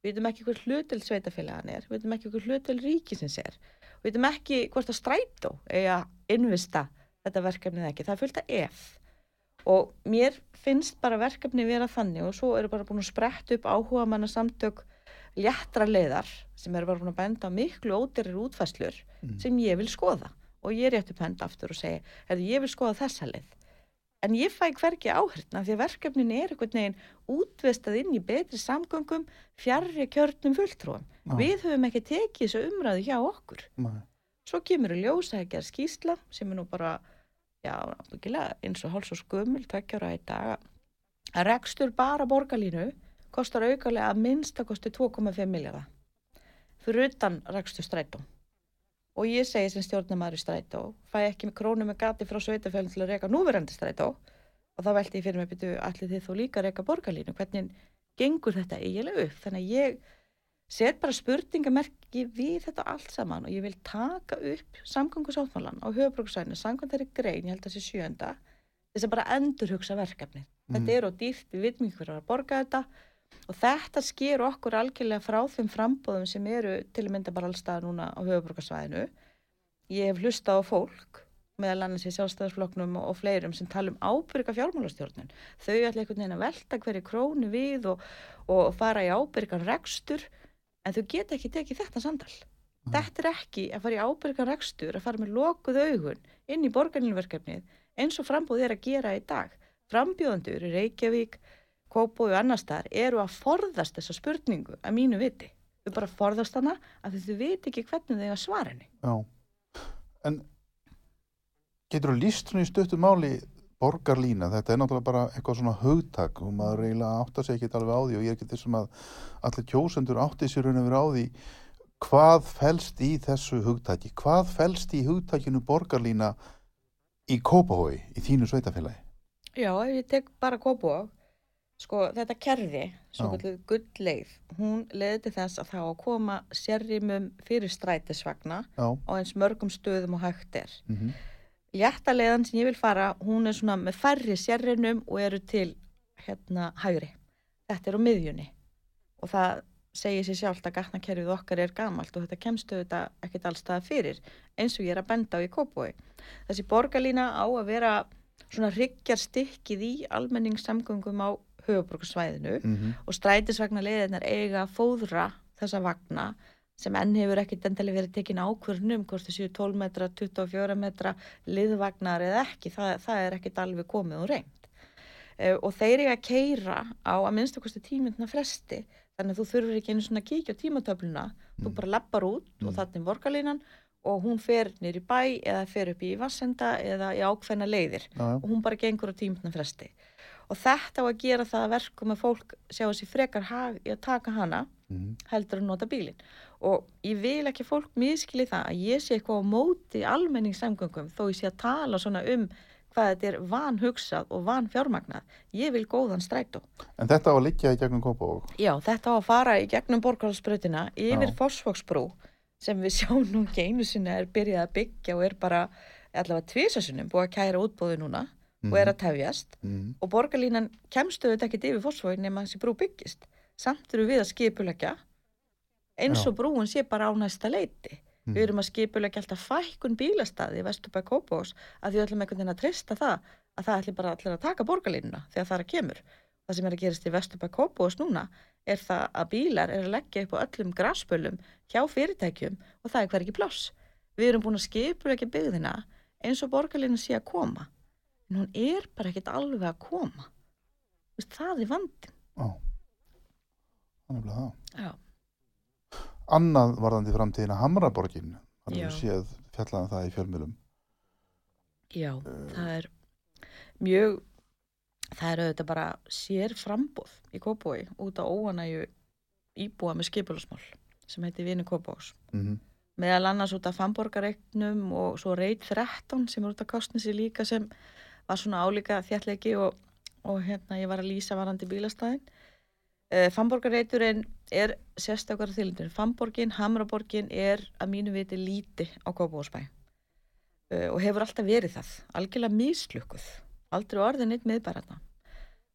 Við veitum ekki hver hlutil sveitafélagan er. Við veitum ekki hver hlutil ríkisins er. Við veitum ekki hvort að strætó eða investa þetta verkefnið ekki. Það er fullt að ef. Og mér finnst bara verkefni vera þannig og svo eru bara búin að spretta upp áhuga manna samtök léttra leiðar sem eru bara búin að benda á miklu ódýrir útfæslur Mm. sem ég vil skoða og ég rétti penda aftur og segi hefði ég vil skoða þessa leið en ég fæ hvergi áhrifna því að verkefnin er einhvern veginn útvestað inn í betri samgöngum fjarrri kjörnum fulltrúum Já. við höfum ekki tekið þessu umræðu hjá okkur Nei. svo kemur í ljós að gera skýsla sem er nú bara já, eins og háls og skumul tveggjara í dag að rekstur bara borgarlínu kostar aukalega að minnsta kosti 2,5 miljardar fyrir utan rekstur strætó og ég segi sem stjórnamaður í strætó fæ ekki með krónu með gati frá sveitafjölinn til að reka núverandi strætó? Og þá velti ég fyrir mig byrju allir þið þó líka að reka borgarlínu? Hvernig gengur þetta eiginlega upp? Þannig að ég set bara spurningamerki við þetta allt saman og ég vil taka upp samgangusáttmálan á höfubruksvæðinu samkvæmt þeirri grein, ég held að þessi sjönda þess að bara endurhugsa verkefni Mm. þetta er á dýrt, við vitum ekki hver er að borga þetta og þetta sker okkur algjörlega frá þeim frambóðum sem eru til að mynda bara allstað núna á höfubruksvæðinu ég hef hlustað á fólk meðal annars í sjálfstæðarsflokknum og, fleirum sem tala um ábyrga fjármálastjórnun þau ætla einhvern veginn að velta hverju krónu við og, og fara í ábyrgan rekstur en þau geta ekki tekið þetta sandal. Þetta er ekki að fara í ábyrgan rekstur, að fara með lokuð augun inn í borgarlinverkefnið eins og frambúð er að gera í dag. Frambjóðandur í Reykjavík, Kópói og annar staðar eru að forðast þessa spurningu að mínu viti. Þau bara forðast hana að þau viti ekki hvernig þau að svara henni. Já. En getur þú líst svona í stöttu máli borgarlína, þetta er náttúrulega bara eitthvað svona hugtak og maður eiginlega átta sig ekki alveg á því og ég er ekki þessum að allir kjósendur átti sér raun og verið á því hvað felst í þessu hugtaki, hvað felst í hugtakinu borgarlína í Kópahói, í þínu sveitafélagi? Já, ef ég tek bara Kópói, Sko þetta kerfi, svo Já. kalluð gullleið, hún leiði til þess að það á að koma sérrimum fyrir strætisvagna Já, á eins mörgum stöðum og hægt er. mhm, Létta leiðan sem ég vil fara, hún er svona með færri sérrinum og eru til hérna hægri. Þetta er á miðjunni og það segir sér sjálft að gatnakerfið okkar er gamalt og þetta kemstu þetta ekkert allstaða fyrir eins og ég er að benda á í Kópói. Þessi borgarlína á að vera svona hryggjar stikkið í almenningssamgöngum á höfuborgarsvæðinu mhm, og strætisvagna leiðinar eiga að fóðra þessa vagna sem enn hefur ekkit endilega verið tekin ákvörnum hvort þau séu 12 metra, 24 metra liðvagnar eða ekki, það, það er ekkit alveg komið og reynd. Uh, og þeir eiga að keira á að minnstu kosti tímyndna fresti. Þannig að þú þurfur ekki einu svona kíkja á tímatöfluna. Þú Mm. bara lappar út og Mm. þannig borgarlínan og hún fer nýr í bæ eða fer upp í vassenda eða í ákveðna leiðir. Já, og hún bara gengur á tímutna fresti og þetta á að gera það að verkum að fólk sjá þessi frekar hag í að taka hana mhm, heldur að nota bílinn. Og ég vil ekki fólk miskili það að ég sé eitthvað á móti almenningssamgöngum þó ég sé að tala svona um hvað þetta er vanhugsað og vanfjármagnað. Ég vil góðan strætó. En þetta á að liggja í gegnum Kópavog. Já, þetta á að fara í gegnum borgarhalsbrautina yfir Já. Fossvogsbrú sem við sjáum nú ekki einu sinni er byrjað að byggja og er bara allavega tvisasunum búið að kæra útbóði núna og er að tefjast og borgarlínan kemstu þetta ekkert yfir Fossvogin nema þessi brú byggist. Samt eru við að skipulegja eins og brúin sé bara á næsta leiti. Við erum að skipulegja alltaf fækkun bílastæði í Vesturbæk Kópós að því við ætlum einhvern veginn að treysta það að það ætli bara allir að taka borgarlínuna þegar það er að kemur. Það sem er að gerast í Vesturbæk Kópós núna er það að bílar er að leggja upp á öllum graspölum hjá fyrirtækjum og það er hver ekki pláss. Við erum búin að skipulegja byggðina eins og borgarlínan sé að koma en hún er bara ekkert alveg að koma. Veist, það er vandin. Já, þannig að það. Já. Annað varðandi framtíðina Hamraborgin, það Já. er séð fjallaðan það í fjölmjölum. Já, það er mjög, það er auðvitað bara sér frambóð í Kópói út á óanæju íbúa með skipulasmál sem heiti Vini Kópós. Mm Meðal annars út af Famborgareiknum og svo Reit 13 sem er út af Kostnesi líka sem var svona álíka þjallega og, og hérna ég var að lýsa varandi bílastæðin. Uh, Famborgareiturinn er sérstakar þýlindur. Famborgin, Hamraborgin er að mínu viti líti á Kópósbæ uh, og hefur alltaf verið það, algjörlega mislukkuð, aldrei orðin eitt miðbærarna.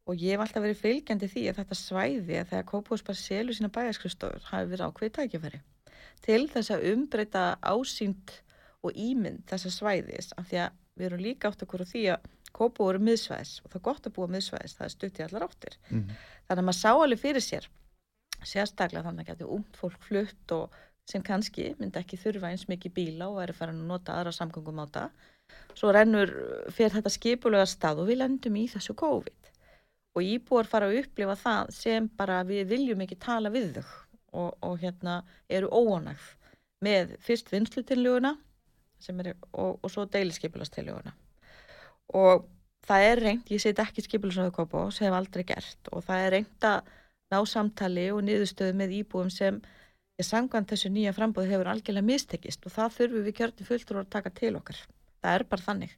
Og ég hef alltaf verið fylgjandi því að þetta svæði að þegar Kópósbæ selur sína bæjarskristofur hafi verið ákveðið tækifæri til þess að umbreyta ásýnd og ímynd þessa svæðis af því að við erum líka átt okkur á því að Kópó eru miðsvæðis og það er gott að búa miðsvæðis, það er stutt í allar áttir. -hmm. Þannig að maður sá alveg fyrir sér, sérstaklega þannig að getur ungt fólk flutt og sem kannski myndi ekki þurfa eins mikið bíla og væri farin að nota aðra samgöngum á það. Svo rennur fyrir þetta skipulega stað og við lendum í þessu COVID og íbúar fara að upplifa það sem bara við viljum ekki tala við þau og, og hérna eru óanægð með fyrst vinslutiluguna og, og svo deiliskeipulastilluguna og það er reynd, ég set ekki skipulastöðu Kópós, hef aldrei gert og það er reynd að ná samtali og niðurstöðu með íbúum sem ég sangvænt þessu nýja frambóð hefur algjörlega mistekist og það þurfum við kjörti fulltur að taka til okkar. Það er bara þannig.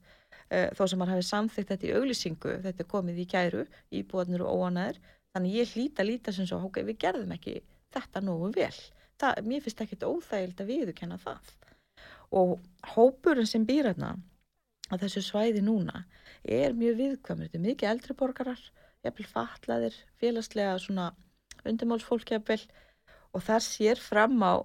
Eh, Þó sem maður hafi samþygt þetta í auglýsingu, þetta er komið í gæru, íbúarnir og óanæður, þannig ég hlýta líta sem svo, ok, við gerðum ekki þetta nógu vel. Það, mér finnst ekkit óþægild að viðurkenna það. Og hópurinn sem býr hérna að þessu svæði núna er mjög viðkvæmur. Þetta er mikið eldri borgarar, jafnvel fatlaðir, félagslega svona undirmálsfólk jafnvel og það sér fram á,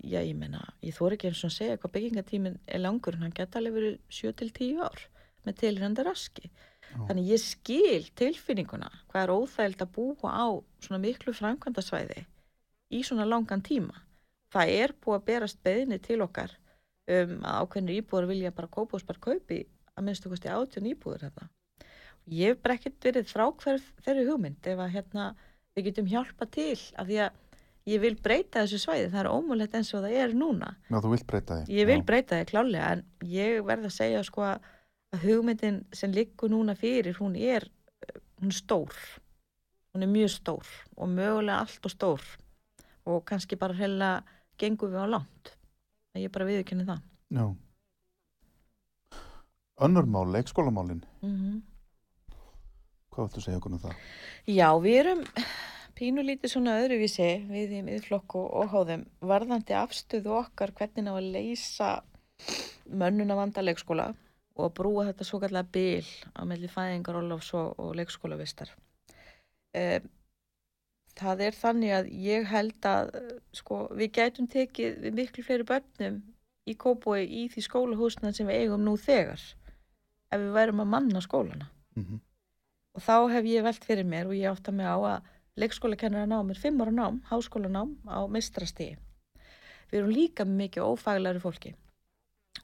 já ég meina, ég þóri ekki eins og segja hvað byggingatíminn er langur en hann geta alveg verið 7-10 ár með tilhörandi raski. Þannig ég skil tilfinninguna hvað er óþægild að búa á svona miklu framkvæmdasvæði í svona langan tíma. Það er búið að berast beðinni til okkar um að ákveðnir íbúður vilja bara kópa og spara kaupi að minnstu kosti átjón íbúður hérna. Ég hef bara ekkert verið frákverð þeirri hugmynd ef að hérna við getum hjálpa til af því að ég vil breyta þessu svæði, það er ómulett eins og það er núna. Já, þú vilt breyta því. Ég vil Já. breyta því klálega en ég verð að segja sko að hugmyndin sem liggur núna fyrir hún er, hún er stór hún er mjög stór og mögulega allt og stór og kannski bara heila gengum við á langt ég bara viðurkenni það Já. Önnur mál, leikskólamálin. mm Hvað viltu segja okkur um það? Já, við erum pínulítið svona öðruvísi við í miðflokku og hóðum varðandi afstöðu okkar hvernig á að leysa mönnuna vanda leikskóla og að brúa þetta svo kallega bil á melli fæðingar og, og leikskólavistar. Eh, það er þannig að ég held að sko, við gætum tekið við miklu fleiri börnum í Kópói í því skólahúsna sem við eigum nú þegar ef við værum að manna skólana. Mm Og þá hef ég velt fyrir mér og ég átta mig á að leikskólakennara nám er fimm ára nám, háskólanám á mistrastíði. Við erum líka mikið ófaglæri fólki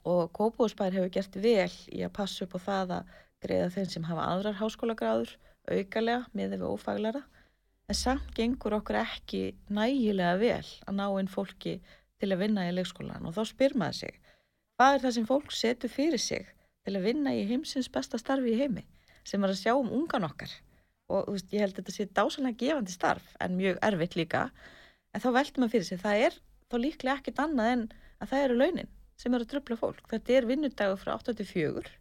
og Kópúsbær hefur gert vel í að passa upp á það að greiða þeim sem hafa aðrar háskólagráður aukalega með við ófaglæra en samt gengur okkur ekki nægilega vel að ná inn fólki til að vinna í leikskólan og þá spyr maður sig hvað er það sem fólk setur fyrir sig til að vinna í heimsins besta starfi í heimi sem er að sjá um ungan okkar? Og veist, ég held að þetta sé dásalega gefandi starf en mjög erfitt líka. En þá veldur maður fyrir sig, það er þá líklega ekkit annað en að það eru launin sem eru að tröfla fólk, þetta er vinnudagur frá 84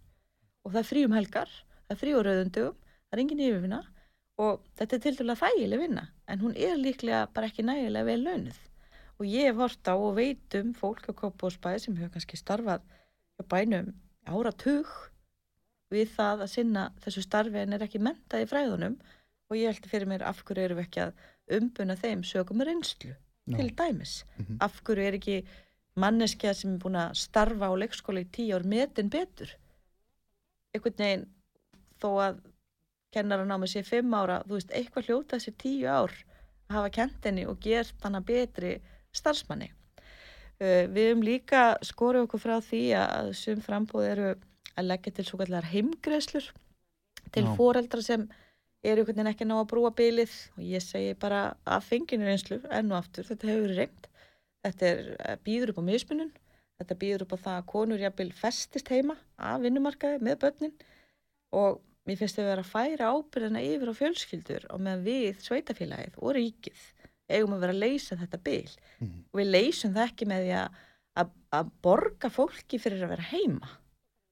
og það er frí um helgar það er frí á rauðundugum, það er engin yfirvinna og þetta er til dæla þægileg vinna en hún er líklega bara ekki nægilega vel launuð og ég hef hort á og veit um fólk á Kópásbæði sem hefur kannski starfað á bænum áratug við það að sinna þessu starfi en er ekki mentað í fræðunum og ég held fyrir mér af hverju eru við ekki að umbuna þeim sögum reynslu Já. til dæmis Mhm. af hverju er ekki manneskja sem er búin að starfa á leikskóla í tíu ár metin betur einhvern veginn þó að kennaran á mig sé fimm ára þú veist, eitthvað hljóta þessi tíu ár að hafa kent henni og gert hana betri starfsmanni. Uh, við höfum líka skorið okkur frá því að sum frambóð eru að leggja til svo kallar heimgreslur til Já. foreldra sem eru einhvern veginn ekki ná að brúa bylið og ég segi bara að fenginu reynslu enn og aftur, þetta hefur reynd þetta er, eh, býður upp á mismunum þetta býður upp á það að konur jafnvel festist heima af vinnumarkaði með börnin. Og mér finnst þau vera að færa ábyrðina yfir á fjölskyldur og með við sveitafélagið og ríkið eigum að vera að leysa þetta bil. Mhm. og við leysum það ekki með því að, að, að borga fólki fyrir að vera heima.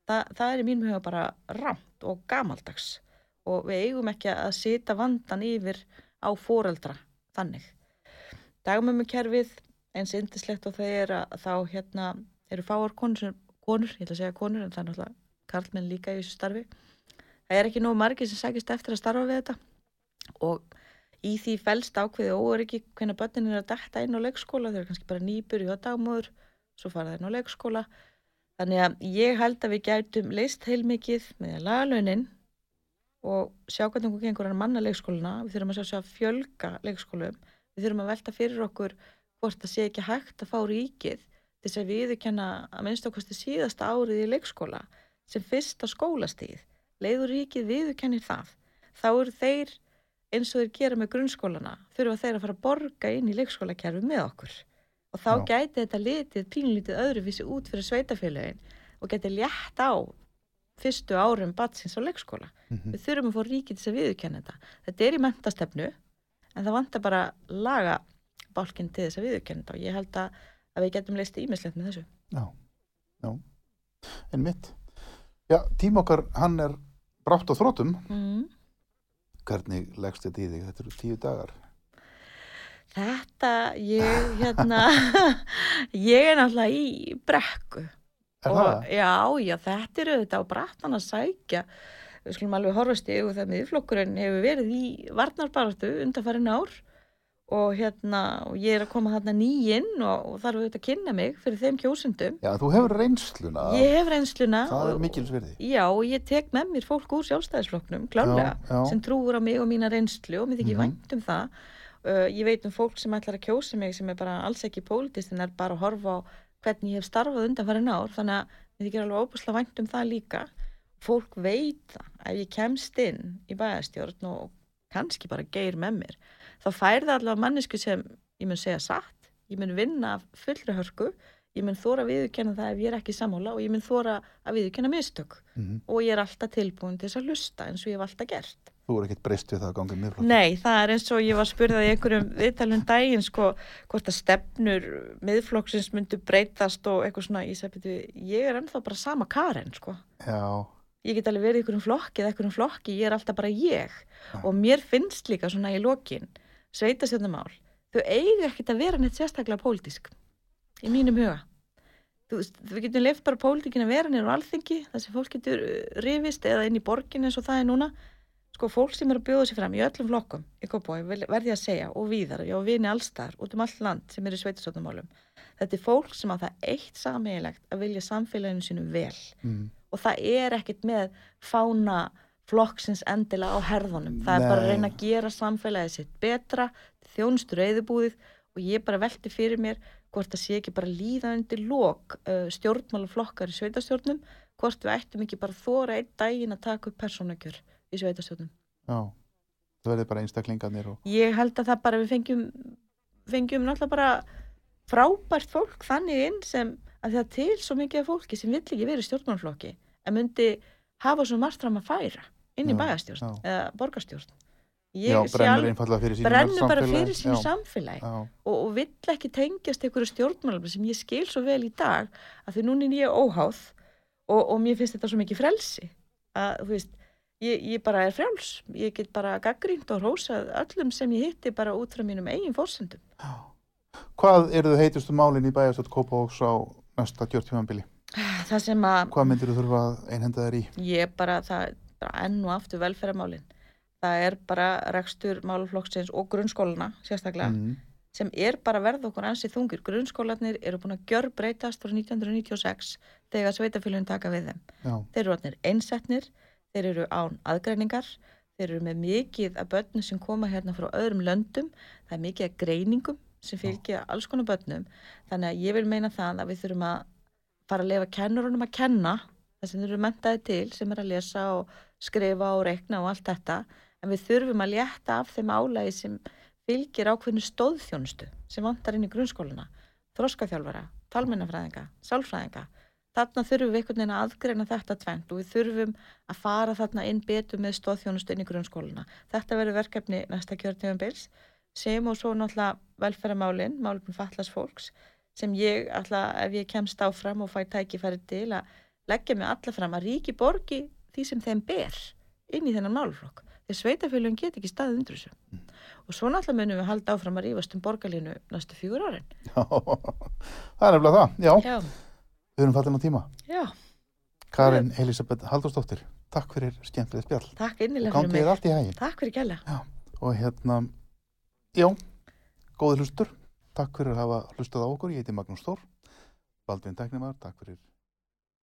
Þa, það er í mínum huga bara ramt og gamaldags. Og við eigum ekki að sita vandan yfir á foreldra þannig. Dagmömmukerfið eins indislegt og það er að þá hérna eru fáar konur, konur ég ætla að segja konur en það er náttúrulega karlmenn líka í þessu starfi það er ekki nógu margir sem sækist eftir að starfa við þetta. Og í því fælst ákveði óöryggi hvernig börnin er að detta inn á leikskóla. Þau eru kannski bara nýbur í dagmóður svo fara þeir inn á leikskóla. Þannig að ég held að við gætum leist heilmikið með að laga launin og sjá hvernig hún gengur að manna leikskóluna við þurfum að sjá, að fjölga leikskólum. Við þurfum að velta fyrir okkur hvort það sé ekki hægt að fá ríkið til þess að viðurkenna að minnst okkur síðasta árið í leikskóla sem fyrsta skólastíð leiður ríkið viðurkennir það. Þá eru þeir eins og þeir gera með grunnskólana þurfa þeir að fara að borga inn í leikskólakerfi með okkur. Og þá Já. gæti þetta litið pínlítið öðruvísi út fyrir sveitafélögin og gæti létt á fyrstu árum batsins á leikskóla. Mhm. við þurfum að fá ríkið þess að viðurkenna þetta. Þetta er í mentastefnu en það vantar bara laga bálkinn til þess að viðurkenna þetta og ég held að, að við getum leist ímislegt með þessu. Já, já, en mitt. Já, tím okkar, hann er brátt á þrótum. mm. Hvernig leggst þetta í þig? Þetta eru tíu dagar. Þetta, ég, hérna, ég er náttúrulega í brekku. Er og, það? Já, já, þetta er auðvitað á brattan að sækja. Við skulum alveg horfast í og það miðflokkurinn hefur verið í varnarbaratu undanfærin ár og hérna, og ég er að koma þarna nýinn og, og þarf auðvitað að kynna mig fyrir þeim kjósundum. Já, þú hefur reynsluna. Ég hef reynsluna. Það er mikilsverði. Já, og ég tek með mér fólk úr sjálfstæðisflokknum, klálega, Já, já. sem trúur á mig og mína reynslu og mér þykir Mhm. vænt um það. Uh, ég veit um fólk sem ætlar að kjósa mig sem er bara alls ekki pólitist en er bara að horfa á hvernig ég hef starfað undanfærin ár, þannig að mér þykir alveg óbúslega vænt um það líka. Fólk veit það, ef ég kemst inn í bæðastjórn og kannski bara geir með mér, þá fær það allavega mannesku sem ég mun segja satt, ég mun vinna fullri hörku, ég mun þóra að viðurkenna það ef ég er ekki sammála og ég mun þóra að viðurkenna mistök Mhm. og ég er alltaf tilbúin til þess að hlusta eins og ég hef alltaf gert. Þú er ekkert breyst við það að ganga í miðflokk. Nei, það er eins og ég var spurðað í einhverjum viðtalum daginn sko, hvort að stefnur miðflokksins myndu breytast og eitthvað svona, ég segi, "Bíddu, ég er ennþá bara sama Karen, sko. Já, ég get alveg verið í einhverjum flokki eða einhverjum flokki, ég er alltaf bara ég Já. og mér finnst líka svona í lokin sveitastjórnumál, þau eiga ekkert að vera neitt sérstaklega pólitísk í mínum huga. Þú veist, við getum leift bara pólitíkin að vera nýr á alþingi, þar sem fólk getur uh, rifist eða inn í borgin eins og það er núna. Sko fólk sem er að bjóða sér fram í öllum flokkum í Kópói, verði að segja, og víðar já, vini allstar, út um allt land sem er í sveitastjórnumálum þetta er fólk sem á það eitt sameiginlegt að vilja samfélaginu sínu vel. Mm. og það er ekkert með fána flokksins endilega á herðunum. Það er bara að Nei. reyna að gera samfélagið sitt betra, þjónustur reyðubúðið og ég bara velti fyrir mér hvort það sé ekki bara líða undir lok uh, stjórnmálaflokkar í sveitastjórnum, hvort við ættum ekki bara þóra einn daginn að taka upp persónakjör í sveitastjórnum. Já, það verður bara einstaklingarnir og Ég held að það bara við fengjum, fengjum náttúrulega bara frábært fólk þannig inn sem að það til svo mikið af fólki sem vill ekki verið stjórnmálaflokki en myndi hafa svo margt fram að færa inn í já. eða borgarstjórn. já, brennur einfallega fyrir sínu brennur bara fyrir sínu já, samfélagi og, og vill ekki tengjast einhverju stjórnmálum sem ég skil svo vel í dag að því núna er ég óháð og, og mér finnst þetta svo mikið frelsi að þú veist ég, ég bara er frjáls, ég get bara gaggrínt og rósað öllum sem ég hitti bara út frá mínum eigin fórsendum já. Hvað eru þau heitustu málin í bæjastöld Kópavóks á næsta kjörtímanbili? það sem að Hvað myndir þú þurfa að einhenda þær í? ég bara, það enn og aftur velferðamálin það er bara rekstur málaflokksins og grunnskólana sérstaklega Mm. sem er bara að verða okkur ansið þungir. Grunnskólanir eru búin að gjör breytast frá 1996 þegar sveitafélagin taka við þeim. Já, Þeir eru orðnir einsetnir, þeir eru án aðgreiningar, þeir eru með mikið af börnum sem koma hérna frá öðrum löndum, það er mikið af greiningum sem fylgja alls konar börnum. Þannig að ég vil meina það að við þurfum að fara að lefa kennurunum að kenna það sem þeir eru mentaði til, sem er að lesa og skrifa og reikna og allt þetta, en við þurfum að létta af þeim álægi sem fylgir ákveðinu stóðþjónustu sem vantar inn í grunnskóluna, þroskaþjálfara, talmennafræðinga, sálfræðinga. Þarna þurfum við einhvern veginn að aðgreina þetta tvent og við þurfum að fara þarna inn betur með stóðþjónustu inn í grunnskóluna. Þetta verður verkefni næsta kjörtíðanbils sem og svo náttúrulega velferðamálin, málefnum fatlas fólks sem ég alltaf ef ég kemst áfram og fæ tækifæri til að leggja mig alla fram að ríki borgi því sem þeim ber inn í þennan málflokk. Þegar sveitafélagin get ekki staðið undir þessu. Og svo náttúrulega munum við halda áfram að rífast um borgarlínu næstu fjögur árin. já, það er nefnilega það. Já, Já, við erum fallin á tíma. já, Karin Elisabeth Halldórsdóttir, takk fyrir skemmtilegt spjall. takk innilega fyrir mig. allt í hæginn. Takk fyrir gæla. Og hérna, já, góði hlustur. Takk fyrir að hafa hlustað á okkur. Ég heiti Magnús Þór. Baldvin Tæknumar, takk fyrir